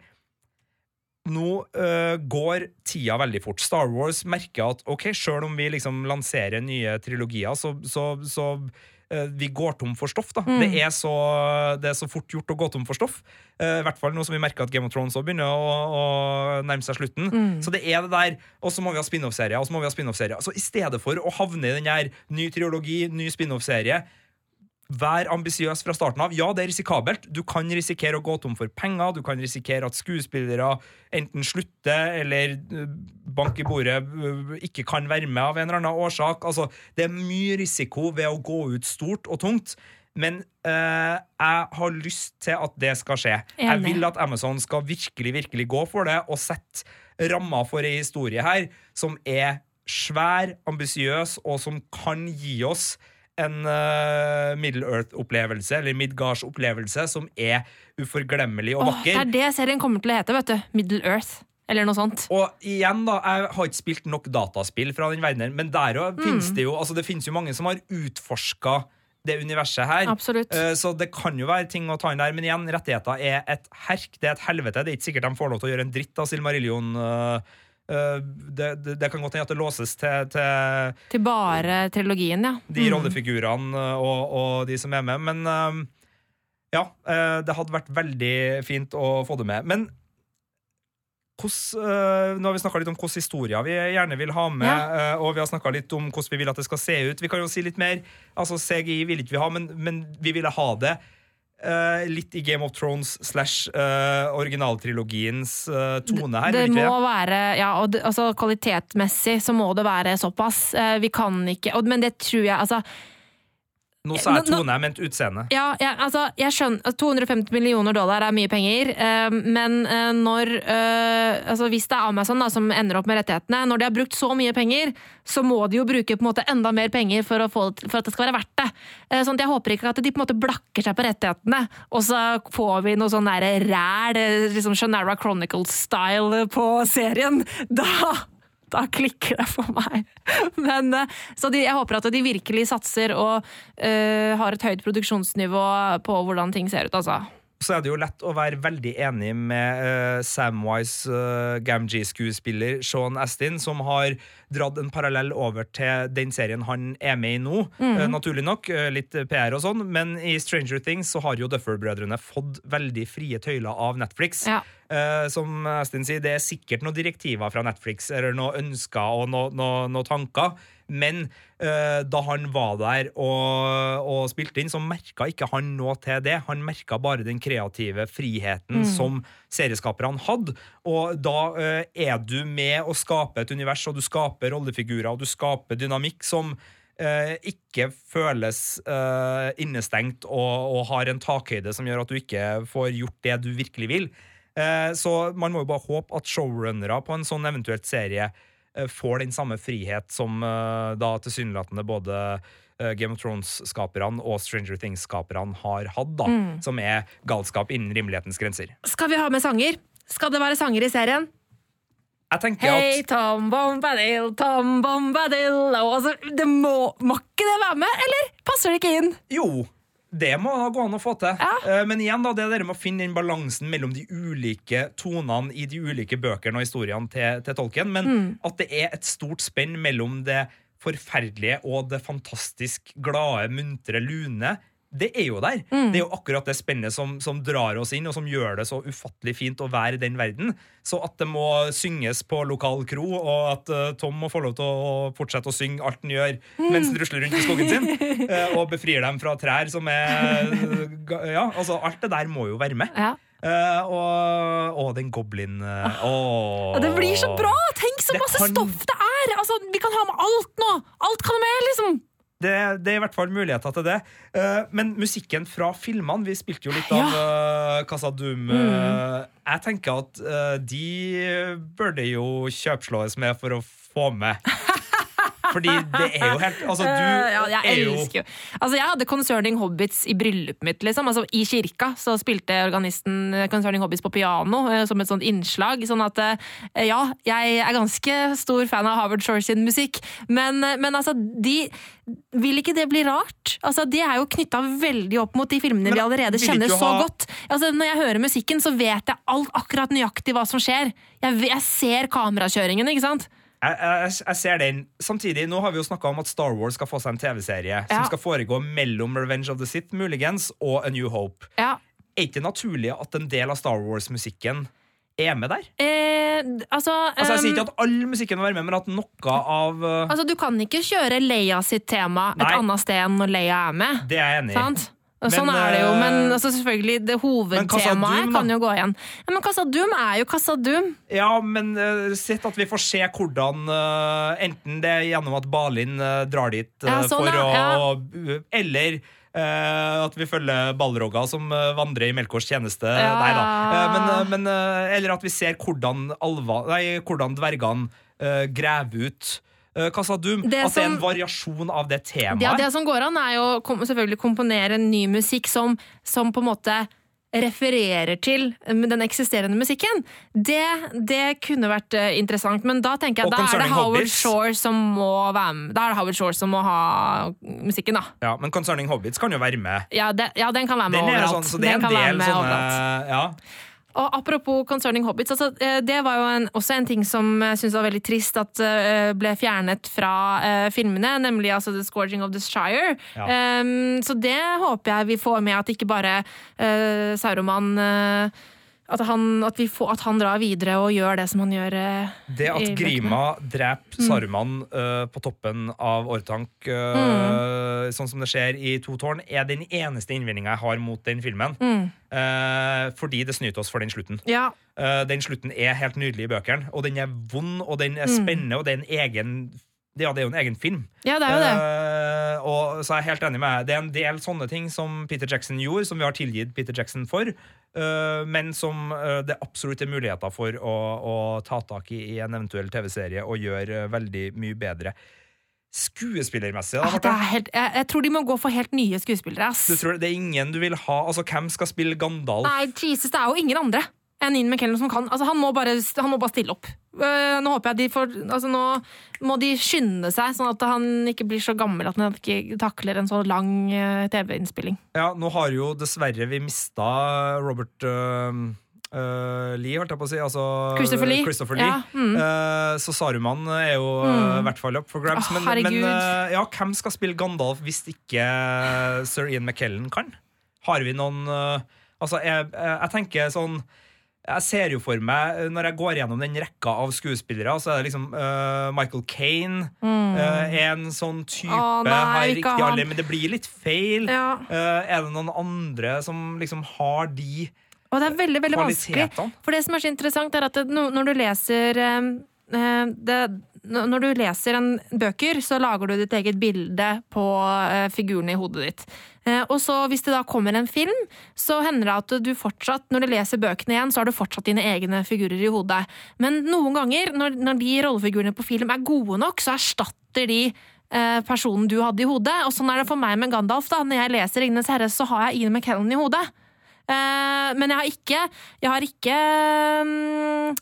nå uh, går tida veldig fort. Star Wars merker at ok, sjøl om vi liksom lanserer nye trilogier, så, så, så uh, vi går tom for stoff. da. Det, er så, det er så fort gjort å gå tom for stoff. Uh, I hvert fall nå som vi merker at Game of Thrones også begynner å, å nærme seg slutten. Så det er det der, Og så må vi ha spin-off-serier. og så må vi ha spin-off-serier. Så i stedet for å havne i den her ny triologi, ny spin-off-serie Vær ambisiøs fra starten av. Ja, det er risikabelt. Du kan risikere å gå tom for penger. Du kan risikere at skuespillere enten slutter eller uh, bank i bordet uh, ikke kan være med av en eller annen årsak. Altså, det er mye risiko ved å gå ut stort og tungt. Men øh, jeg har lyst til at det skal skje. Jeg vil at Amazon skal virkelig, virkelig gå for det og sette rammer for ei historie her som er svær, ambisiøs, og som kan gi oss en uh, Middle Earth-opplevelse, eller Midgards-opplevelse, som er uforglemmelig og vakker.
Åh, det er det serien kommer til å hete, vet du. Middle Earth. Eller noe sånt.
Og igjen, da, jeg har ikke spilt nok dataspill fra den verdenen, men der òg
Mm.
finnes det jo Altså, det finnes jo mange som har utforska det universet her.
Absolutt.
Eh, Så det kan jo være ting å ta inn der, men igjen, rettigheter er et herk. Det er et helvete. Det er ikke sikkert de får lov til å gjøre en dritt av Silmarillion. eh, eh, Det, det, det kan godt hende at det låses til, til
Til bare trilogien, ja.
de
Mm.
rollefigurene eh, og, og de som er med, men eh, ja, eh, det hadde vært veldig fint å få det med. Men hos, eh, nå har vi snakka litt om hvilke historier vi gjerne vil ha med,
Ja.
eh, og vi har snakka litt om hvordan vi vil at det skal se ut. Vi kan jo si litt mer. Altså, CGI vil ikke vi ha, men, men vi ville ha det. Eh, litt i Game of Thrones slash uh, originaltrilogiens uh, tone her.
Det
det må
må være, ja, og det, altså Kvalitetsmessig så må det være såpass. Vi kan ikke og, Men det tror jeg altså
Nå sa jeg tone, jeg mente utseende.
Ja, ja, altså, jeg skjønner at 250 millioner dollar er mye penger, eh, men eh, når eh, altså, Hvis det er Amazon da, som ender opp med rettighetene, når de har brukt så mye penger, så må de jo bruke på en måte enda mer penger for, få, for at det skal være verdt det. Eh, sånn at Jeg håper ikke at de på en måte blakker seg på rettighetene, og så får vi noe sånn ræl, eh, liksom Shannara Chronicles-style på serien. Da da klikker det for meg. Men, eh, så de, jeg håper at de virkelig satser og uh, har et høyt produksjonsnivå på hvordan ting ser ut, altså.
Så er det jo lett å være veldig enig med uh, Samwise uh, Gamgee-skuespiller Sean Astin, som har dratt en parallell over til den serien han er med i nå. Eh, naturlig nok, Uh, litt PR og sånn, men i Stranger Things så har jo Duffer-brødrene fått veldig frie tøyler av Netflix.
Ja.
Som Astin sier, det er sikkert noen direktiver fra Netflix eller noen ønsker og noen noe, noe tanker. Men uh, da han var der og, og spilte inn, så merka ikke han noe til det. Han merka bare den kreative friheten som serieskaperne hadde. Og da uh, er du med å skape et univers, og du skaper rollefigurer, og du skaper dynamikk som uh, ikke føles innestengt og, og har en takhøyde som gjør at du ikke får gjort det du virkelig vil. Så man må jo bare håpe at showrunnere på en sånn eventuelt serie får den samme frihet som eh, da tilsynelatende både eh, Game of Thrones-skaperne og Stranger Things-skaperne har hatt, da, som er galskap innen rimelighetens grenser.
Skal vi ha med sanger? Skal det være sanger i serien?
Jeg tenker at
Tom Bombadil, Tom Bombadil altså, det må, må ikke det være med, eller? Passer det ikke inn?
jo, det må da gå an å få til.
Ja.
Eh, Men igjen da, det er det med å finne den balansen mellom de ulike tonene i de ulike bøkene og historiene til, til Tolkien, men at det er et stort spenn mellom det forferdelige og det fantastisk glade, muntre, lune. Det er jo der. Det er jo akkurat det spennet som, som drar oss inn, og som gjør det så ufattelig fint å være i den verden. Så at det må synges på lokal kro, og at uh, Tom må få lov til å fortsette å synge alt han gjør mens han rusler rundt i skogen sin, uh, og befrir dem fra trær som er uh, Ja, altså, alt det der må jo være med.
Ja.
Uh, og, og den goblin uh,
oh. det blir så bra! Tenk så
Det
masse
kan-
stoff det er! Altså, vi kan ha med alt nå! Alt kan med, liksom!
Det, det er i hvert fall muligheter til det. Eh, men musikken fra filmene Vi spilte jo litt av uh, Casa Doom. eh, jeg tenker at eh, de burde jo kjøpslås med for å få med. Fordi det er jo helt Altså, du
Eh, ja, jeg
er jo
elsker jo Altså, jeg hadde Concerning Hobbits i bryllupet mitt, liksom. Altså, I kirka så spilte organisten eh, Concerning Hobbits på piano eh, som et sånt innslag. Sånn at ja, jeg er ganske stor fan av Harvard Shore sin musikk. Men, men altså, de Vil ikke det bli rart? Altså, Det er jo knytta veldig opp mot de filmene
Men
vi allerede kjenner så
ha-
godt. Altså, Når jeg hører musikken, så vet jeg alt, akkurat nøyaktig hva som skjer. Jeg, jeg ser kamerakjøringen, ikke sant?
Jeg, jeg, jeg ser den. Samtidig, nå har vi jo snakka om at Star Wars skal få seg en TV-serie som skal foregå mellom Revenge of the Sith, muligens, og A New Hope.
Ja,
Er ikke det naturlig at en del av Star Wars-musikken er med der?
Eh, altså,
Altså, Jeg sier ikke at all musikken må være med, men at noe av uh,
altså, du kan ikke kjøre Leia sitt tema et
Nei.
annet sted enn når Leia er med.
Det er jeg enig i. Men,
sånn er det jo, men
eh,
altså, selvfølgelig, det hovedtemaet kan jo gå igjen. Ja, men Kassadum er jo Kassadum.
Ja, men uh, sett at vi får se hvordan uh, Enten det er gjennom at Balin uh, drar dit
Ja, sånn,
for
ja,
å Eller uh, at vi følger Balroga som vandrer i Melkors tjeneste.
Ja.
Nei da. Men, men, eller at vi ser hvordan, alva, nei, hvordan dvergene graver ut Casa Doom.
Det
at det er en variasjon av det temaet.
Ja, det som går an, er jo kom, selvfølgelig komponere ny musikk som, som på en måte refererer til um, den eksisterende musikken. Det, det kunne vært eh, interessant, men da tenker jeg da er det Howard Shore som må være med. Da er det Howard Shore som må ha musikken, da.
Ja, men Concerning Hobbits kan jo være med.
Ja, det, ja den kan være med
Den er
overalt.
sånn, så det er en del sånne ja.
Og apropos Concerning Hobbits, altså, eh, det var jo en, også en ting som jeg syns var veldig trist at uh, ble fjernet fra uh, filmene, nemlig altså The Scourging of the Shire.
Ja.
Um, så det håper jeg vi får med, at ikke bare uh, Sauroman eh, at, han, at, vi får, at han drar videre og gjør det som han gjør. eh,
Det at. Grima
Mm.
dreper Saruman øh, på toppen av Ortank, uh,
Mm.
sånn som det skjer i To tårn, er den eneste innvendinga jeg har mot den filmen.
Mm.
Uh, fordi det snyter oss for den slutten.
Ja,
Eh, den slutten er helt nydelig i bøkene, og den er vond, og den er
Mm.
spennende, og det er en egen ja, det er jo en egen film.
ja, det er jo det.
Uh, og så er jeg helt enig med. Det er en del sånne ting som Peter Jackson gjorde, som vi har tilgitt Peter Jackson for, uh, men som uh, det absolutt er muligheter for å, å ta tak i i en eventuell TV-serie og gjøre veldig mye bedre. Skuespillermessig, da,
Ah, det er helt, jeg, jeg tror de må gå for helt nye skuespillere. ass.
Du tror det er ingen du vil ha? Altså, Hvem skal spille Gandalf?
Nei, Jesus, det er jo ingen andre enn Ian McKellen som kan. Altså, han, må bare, han må bare stille opp. Uh, nå håper jeg de får altså, Nå må de skynde seg, sånn at han ikke blir så gammel at han ikke takler en så lang uh, TV-innspilling.
Ja, nå har jo dessverre vi mista Robert uh Uh, Lee, holdt jeg på å si. Altså,
Christopher Lee.
Christopher Lee.
Ja, mm.
uh, så Saruman er jo i mm. hvert fall up for grabs.
Oh,
men men uh, ja, hvem skal spille Gandalf hvis ikke sir Ian McKellen kan? Har vi noen Altså, jeg, jeg tenker sånn jeg ser jo for meg, øh, når jeg går gjennom den rekka av skuespillere, så er det liksom uh, Michael Kane Mm. Uh, en sånn type.
Å, nei,
har riktig alder, men det blir litt feil.
Ja.
Uh, er det noen andre som liksom har de
Og det er veldig, veldig vanskelig. For det som er så interessant, er at når du leser eh, eh, det, når du leser en bøker, så lager du ditt eget bilde på eh, figurene i hodet ditt. Eh, og så hvis det da kommer en film, så hender det at du fortsatt, når du leser bøkene igjen, så har du fortsatt dine egne figurer i hodet. Men noen ganger, når, når de rollefigurene på film er gode nok, så erstatter de eh, personen du hadde i hodet. Og sånn er det for meg med Gandalf. da. Når jeg leser Ringenes herre, så har jeg Ian McKellen i hodet. Eh, men jeg har ikke Jeg har ikke mm,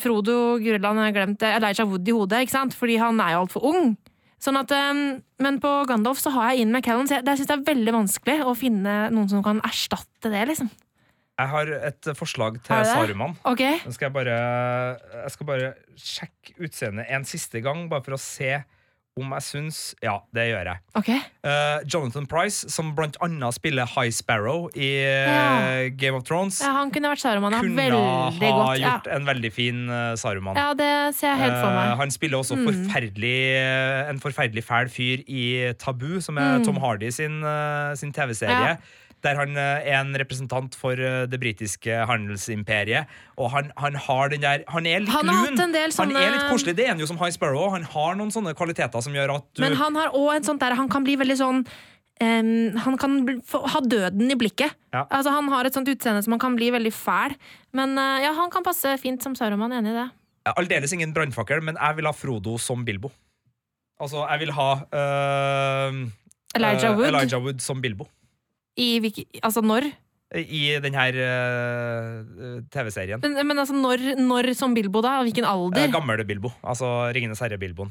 Frodo Gurland har jeg glemt det, Elijah Wood i hodet, ikke sant? fordi han er jo altfor ung. Sånn at, eh, men på Gandalf så har jeg inn McCallum, så jeg, det synes jeg er veldig vanskelig å finne noen som kan erstatte det. liksom.
Jeg har et forslag til? Saruman.
Ok,
Nå skal jeg bare, jeg skal bare sjekke utseendet en siste gang, bare for å se om jeg syns Ja, det gjør jeg.
Okay.
Uh, Jonathan Price, som blant annet spiller High Sparrow i eh,
Ja.
Game of Thrones,
Ja, han kunne vært Saruman. Han
kunne ha
godt. Ja.
gjort en veldig fin eh, Saruman.
ja, det ser jeg helt for meg.
Uh, han spiller også
Mm.
forferdelig, en forferdelig fæl fyr i Tabu, som er
Mm.
Tom Hardy sin, sin TV-serie. Der han eh, er en representant for eh, det britiske handelsimperiet. Og han, han har den der Han er litt
Han har
lun.
del
Han er litt koselig. Det er han jo som High Sparrow. Han har noen sånne kvaliteter som gjør at du
Men han har òg en sånn der Han kan bli veldig sånn Um, Han kan ha døden i blikket.
Ja.
Altså Han har et sånt utseende som han kan bli veldig fæl. Men uh, ja, han kan passe fint som Saruman. Enig i det.
Aldeles ingen brannfakkel, men jeg vil ha Frodo som Bilbo. Altså, jeg vil ha uh,
Elijah Wood.
Elijah Wood som Bilbo.
I hvilke, altså når?
I den her eh, TV-serien.
Men, men altså når, når som Bilbo, da? Hvilken
Eh,
alder?
Gammel Bilbo. Altså Ringenes herre-Bilboen.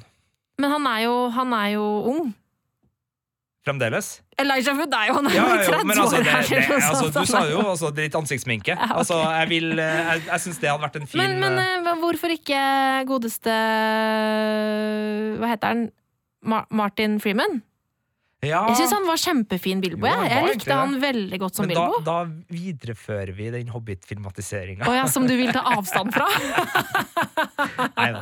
Men han er, jo, han er jo ung.
Fremdeles.
Elijah Wood er jo han er
Ja,
jo
ja, jo,
30
altså,
år
det,
her,
det, altså, du sa jo altså, det litt ansiktsminke.
Ja, okay.
Altså, jeg vil eh, Jeg, jeg syns det hadde vært en fin
Men, men
eh,
eh, hvorfor ikke godeste Hva heter han? Ma Martin Freeman?
Ja,
Jeg syns han var kjempefin Bilbo.
Jo,
Jeg, jeg likte han veldig godt som
men da,
Bilbo.
da viderefører vi den Hobbit-filmatiseringa.
Oh, ja, som du vil ta avstand fra?
Nei da.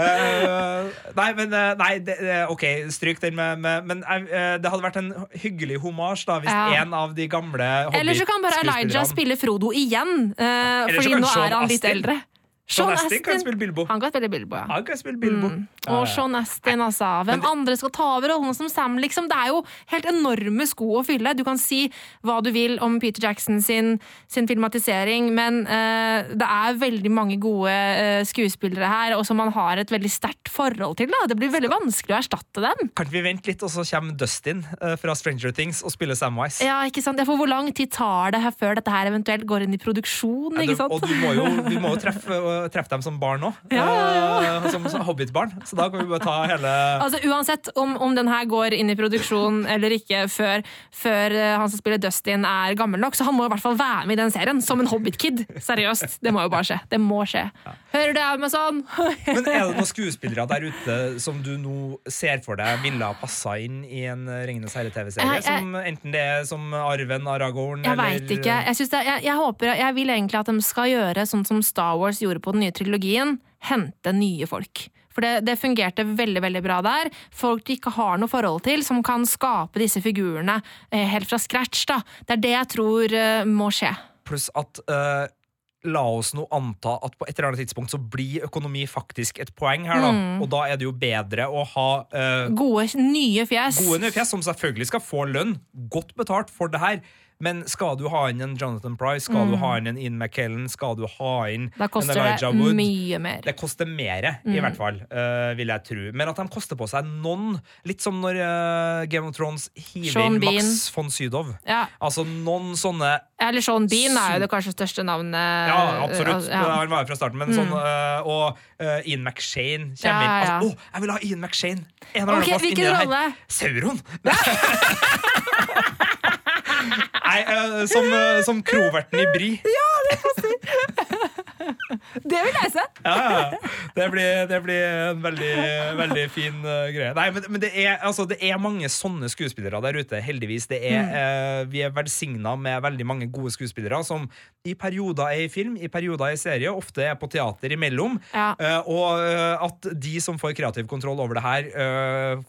Uh, nei, men eh, Nei, det, OK, stryk den med, med Men uh, det hadde vært en hyggelig homasj da hvis
Ja.
en av de gamle
Eller så kan bare Elijah spille Frodo igjen,
uh,
fordi nå er han litt eldre.
Sean Astin kan spille Bilbo.
Han kan spille Bilbo, ja.
Han kan spille Bilbo.
Mm. Og. Sean Astin, altså. Hvem
det-
andre skal ta over rollen som Sam, liksom? Det er jo helt enorme sko å fylle. Du kan si hva du vil om Peter Jackson sin, sin filmatisering, men uh, det er veldig mange gode uh, skuespillere her, og som man har et veldig sterkt forhold til. Da. Det blir veldig vanskelig å erstatte dem.
Kan vi vente litt, og så kommer Dustin uh, fra Stranger Things og spiller Samwise?
Ja, ikke sant? For hvor lang tid tar det her før dette her eventuelt går inn i produksjon?
Ja,
ikke sant?
Og du må jo, vi må jo treffe, treffe dem som barn nå.
Ja, ja,
ja. Som, som Hobbit-barn. Så da kan vi bare ta hele
Altså Uansett om, om den her går inn i produksjon eller ikke før, før eh, han som spiller Dustin er gammel nok, så han må i hvert fall være med i den serien som en Hobbit-kid. Seriøst. Det må jo bare skje. Det må skje. Hører du Amazon?
Men er det noen skuespillere der ute som du nå ser for deg ville ha passa inn i en Ringenes herre-TV-serie?
Jeg- jeg-
Som Enten det er som Arven Aragorn
Jeg
eller
veit ikke. Jeg, det, jeg, jeg, håper, jeg vil egentlig at de skal gjøre sånn som Star Wars gjorde på den nye trilogien. Hente nye folk. For det, det fungerte veldig veldig bra der. Folk du ikke har noe forhold til, som kan skape disse figurene eh, helt fra scratch. Da. Det er det jeg tror eh, må skje.
Pluss at eh, La oss nå anta at på et eller annet tidspunkt så blir økonomi faktisk et poeng her, da.
Mm.
Og da er det jo bedre å ha eh,
Gode, nye fjes.
gode nye fjes, som selvfølgelig skal få lønn, godt betalt for det her. Men skal du ha inn en Jonathan Price, skal du ha inn en Ian McKellen, skal du ha inn
Mm. Da
en
koster
Elijah
det
Wood
mye mer.
Det koster mer, i hvert fall, uh, vil jeg tro. Men at de koster på seg noen, litt som når uh, Game of Thrones hiver inn. Max von Sydow.
Ja.
Altså noen sånne
Eller Sean Bean er jo det kanskje største navnet.
Ja, absolutt.
Ja. Mm.
Han var jo fra starten, men sånn uh, Og eh, Ian McShane kommer
Ja,
inn.
ja.
Altså, å, jeg vil ha Ian McShane! En eller annen
Ok,
plass inni her. Sauron! Nei, eh, som, uh, som kroverten i Bry.
Ja, Det vil jeg se!
Ja, ja. Det blir, det blir en veldig, veldig fin uh, greie. Nei, men, men det, er, altså, det er mange sånne skuespillere der ute, heldigvis. Det er,
Mm.
eh, vi er velsigna med veldig mange gode skuespillere som i perioder er i film, i perioder er i serie, ofte er på teater imellom.
Ja.
Uh, og at de som får kreativ kontroll over det her,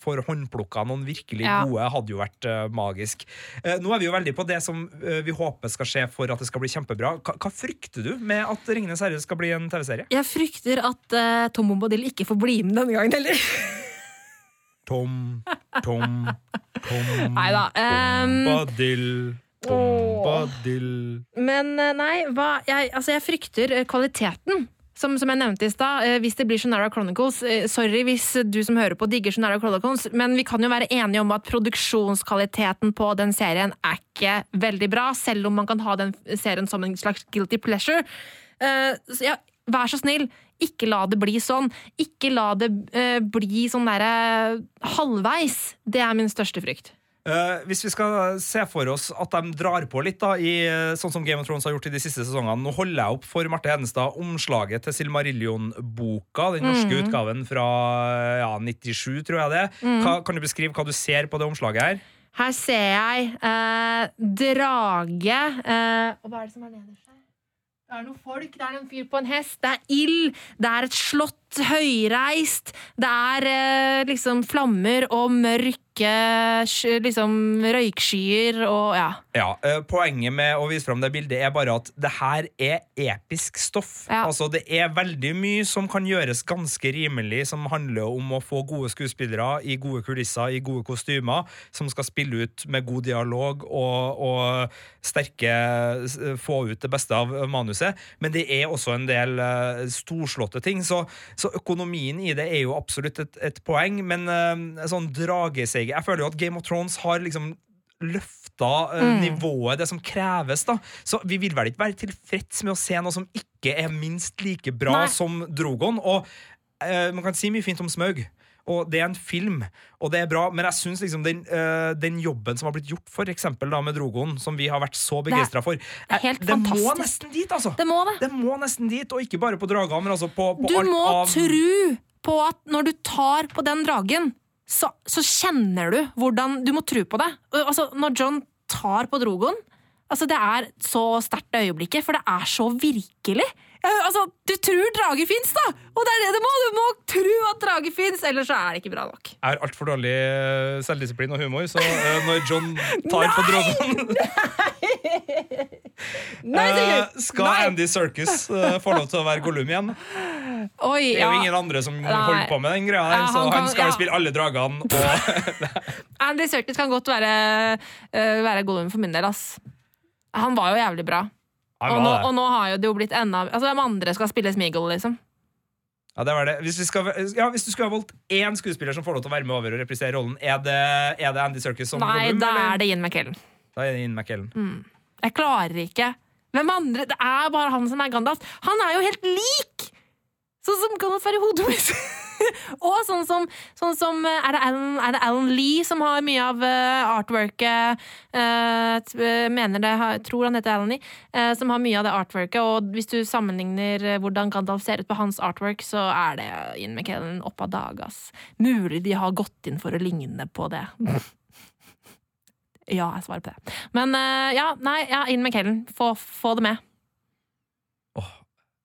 får håndplukka noen virkelig gode, hadde jo vært magisk. Nå er vi jo veldig på det som vi håper skal skje for at det skal bli kjempebra. Hva, hva frykter du med at Ringenes herre skal bli en TV-serie?
Jeg frykter at uh, Tom Bombadil ikke får bli med denne gangen heller.
Tom, Tom, Tom
Neida, ehm,
Bombadil, Bombadil
Men eh, nei, hva, jeg, altså jeg frykter eh, kvaliteten. Som, som jeg nevnte i stad, hvis det blir Shonara Chronicles Sorry hvis du som hører på digger Shonara Chronicles, men vi kan jo være enige om at produksjonskvaliteten på den serien er ikke veldig bra, selv om man kan ha den serien som en slags guilty pleasure. Eh, så ja, vær så snill, ikke la det bli sånn. Ikke la det eh, bli sånn derre halvveis. Det er min største frykt.
Uh, hvis vi skal se for oss at de drar på litt, da i, sånn som Game of Thrones har gjort i de siste sesongene Nå holder jeg opp for Marte Hedenstad omslaget til Silmarillion-boka, den norske
Mm.
utgaven fra ja, 97, tror jeg det. Hva, kan du beskrive hva du ser på det omslaget her?
Her ser jeg eh, drage eh, Og hva er det som er nederst? Det er noen folk, det er en fyr på en hest, det er ild, det er et slott, høyreist, det er eh, liksom flammer og mørke liksom røykskyer og ja.
Ja, eh, Poenget med å vise fram det bildet er bare at det her er episk stoff.
Ja.
Altså Det er veldig mye som kan gjøres ganske rimelig, som handler om å få gode skuespillere i gode kulisser, i gode kostymer, som skal spille ut med god dialog og, og sterke Få ut det beste av manuset. Men det er også en del eh, storslåtte ting. Så, så økonomien i det er jo absolutt et, et poeng, men uh, sånn drageseige Jeg føler jo at Game of Thrones har liksom løfta uh,
Mm.
nivået, det som kreves. da Så vi vil vel ikke være tilfreds med å se noe som ikke er minst like bra
Nei.
som Drogon. Og uh, man kan si mye fint om Smaug. Og det er en film, og det er bra, men jeg syns liksom den, eh, den jobben som har blitt gjort for eksempel da med Drogon, som vi har vært så begeistra for,
er helt
eh, det må nesten dit, altså!
Det må det.
Det må nesten dit, og ikke bare på dragene, men altså på, på
Du
alt
må
av
tro på at når du tar på den dragen, så, så kjenner du hvordan Du må tro på det. Altså, når John tar på Drogon altså, Det er så sterkt det øyeblikket, for det er så virkelig. Altså, Du tror drager fins, da! Og det er det du må! Du må tro at drager fins, ellers så er det ikke bra nok.
Jeg har altfor dårlig eh, selvdisiplin og humor, så uh, når John tar på drogen
Nei,
Nei
gjør-
Skal
Nei.
Andy Circus uh, få lov til å være Gollum igjen?
Oi,
Det er
ja.
jo ingen andre som holder på med den greia
Ja,
så
han kan-
skal jo
ja.
spille alle dragene.
Andy Serkis kan godt være, uh, være Gollum for min del, ass. Han var jo jævlig bra. Og nå, og nå har jo det jo blitt enda Altså, hvem andre skal spille Smeagol, liksom?
Ja, det var det. Hvis, vi skal, ja, hvis du skulle ha valgt én skuespiller som får lov til å være med over og reprisere rollen, er det, er det Andy Circus som
Nei, da er det Ian McKellen.
Da er det Ian McKellen.
Jeg klarer ikke. Hvem andre? Det er bare han som er Gandalf. Han er jo helt lik! Sånn som Gandalf er i hodet mitt. Og sånn som, sånn som eh, er, det Alan, er det Alan Lee som har mye av uh, artworket eh, eh, Mener det, tror han heter Alan Lee. eh, som har mye av det artworket. Og hvis du sammenligner eh, hvordan Gandalf ser ut på hans artwork, så er det Ian McKellen opp av dag, ass. Mulig de har gått inn for å ligne på det. Ja, jeg svarer på det. Men eh, ja, nei, ja, Ian McKellen. Få, få det med.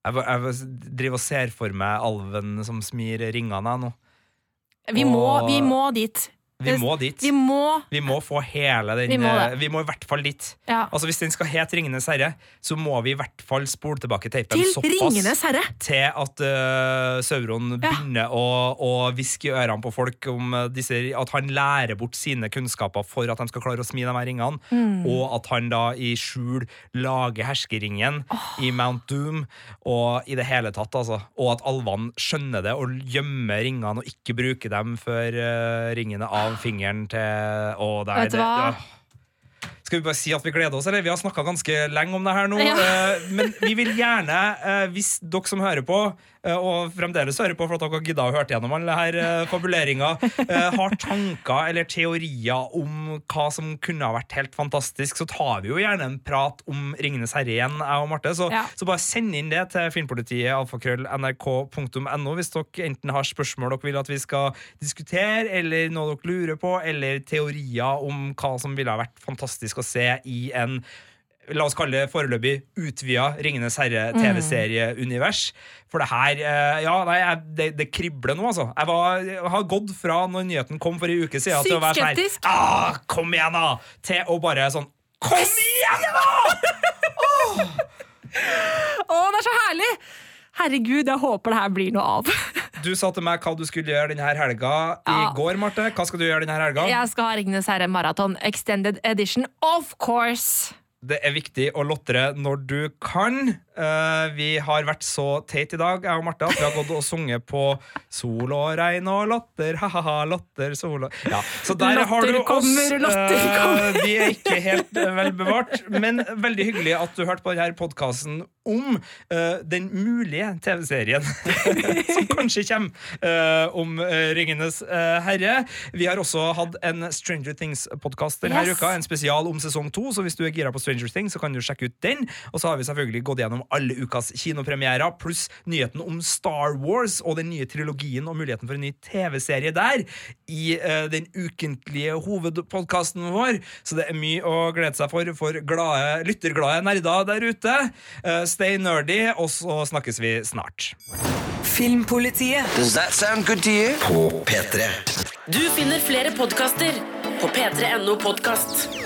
Jeg, jeg driver og ser for meg alven som smir ringene jeg, nå.
Vi må,
Og-
vi må dit.
Vi må dit.
Vi må
Vi må få hele den
Vi må
eh, Vi må i hvert fall dit.
ja.
Altså Hvis den skal hete Ringenes herre, så må vi i hvert fall spole tilbake teipen
til
såpass til at uh, Sauron
Ja.
begynner å, å hviske i ørene på folk om eh, disse, at han lærer bort sine kunnskaper for at de skal klare å smi de her ringene,
Mm.
og at han da i skjul lager herskeringen i Mount Doom, og i det hele tatt, altså. Og at alvene skjønner det og gjemmer ringene og ikke bruker dem før uh, ringene av fingeren til Å, det er
Vet du
det-
hva?
Skal vi bare si at vi gleder oss, eller? Vi har snakka ganske lenge om det her nå.
Ja.
eh, Men vi vil gjerne, eh, hvis dere som hører på, og fremdeles hører på for at dere har gidda å høre gjennom alle her eh, fabuleringa, eh, har tanker eller teorier om hva som kunne ha vært helt fantastisk, så tar vi jo gjerne en prat om Ringenes herre igjen, jeg og Marte. Så,
Ja.
så bare send inn det til filmpolitiet alfakrøll nrk.no hvis dere enten har spørsmål dere vil at vi skal diskutere, eller noe dere lurer på, eller teorier om hva som ville ha vært fantastisk å se i en La oss kalle det foreløpig utvida Ringenes herre-TV-serieunivers. For det her eh, Ja, nei, det, det kribler nå, altså. Jeg, var, jeg har gått fra når nyheten kom for ei uke siden, til å være sånn
skeptisk.
ah, Kom igjen, da! Til å bare sånn Kom igjen, da!
Å, det er så herlig! Herregud, jeg håper det her blir noe av.
Du sa til meg hva du skulle gjøre denne helga i
Ja.
går, Marte. Hva skal du gjøre denne helga?
Jeg skal ha Ringenes herre maraton extended edition, of course!
Det er viktig å lotre når du kan. Eh, vi har vært så teit i dag, jeg og Marte, at vi har gått og sunget på sol og regn og latter, ha-ha-ha, latter, sol og Ja, så der
Latter
har du oss.
kommer, latter
Eh,
kommer.
vi er ikke helt uh, vel bevart, men veldig hyggelig at du hørte på denne podkasten om uh, den mulige TV-serien som kanskje kommer uh, om uh, Ringenes herre. Vi har også hatt en Stranger Things-podkast denne
Yes.
uka, en spesial om sesong to, så hvis du er gira på Stranger Things, så kan du sjekke ut den. Og så har vi selvfølgelig gått gjennom alle ukas kinopremierer, pluss nyheten om Star Wars og den nye trilogien og muligheten for en ny TV-serie der, i uh, den ukentlige hovedpodkasten vår. Så det er mye å glede seg for for glade, lytterglade nerder der ute. Uh, stay nerdy, og så snakkes vi snart.
Filmpolitiet.
Does that sound good to you? På P3.
Du finner flere podkaster på p3.no podkast.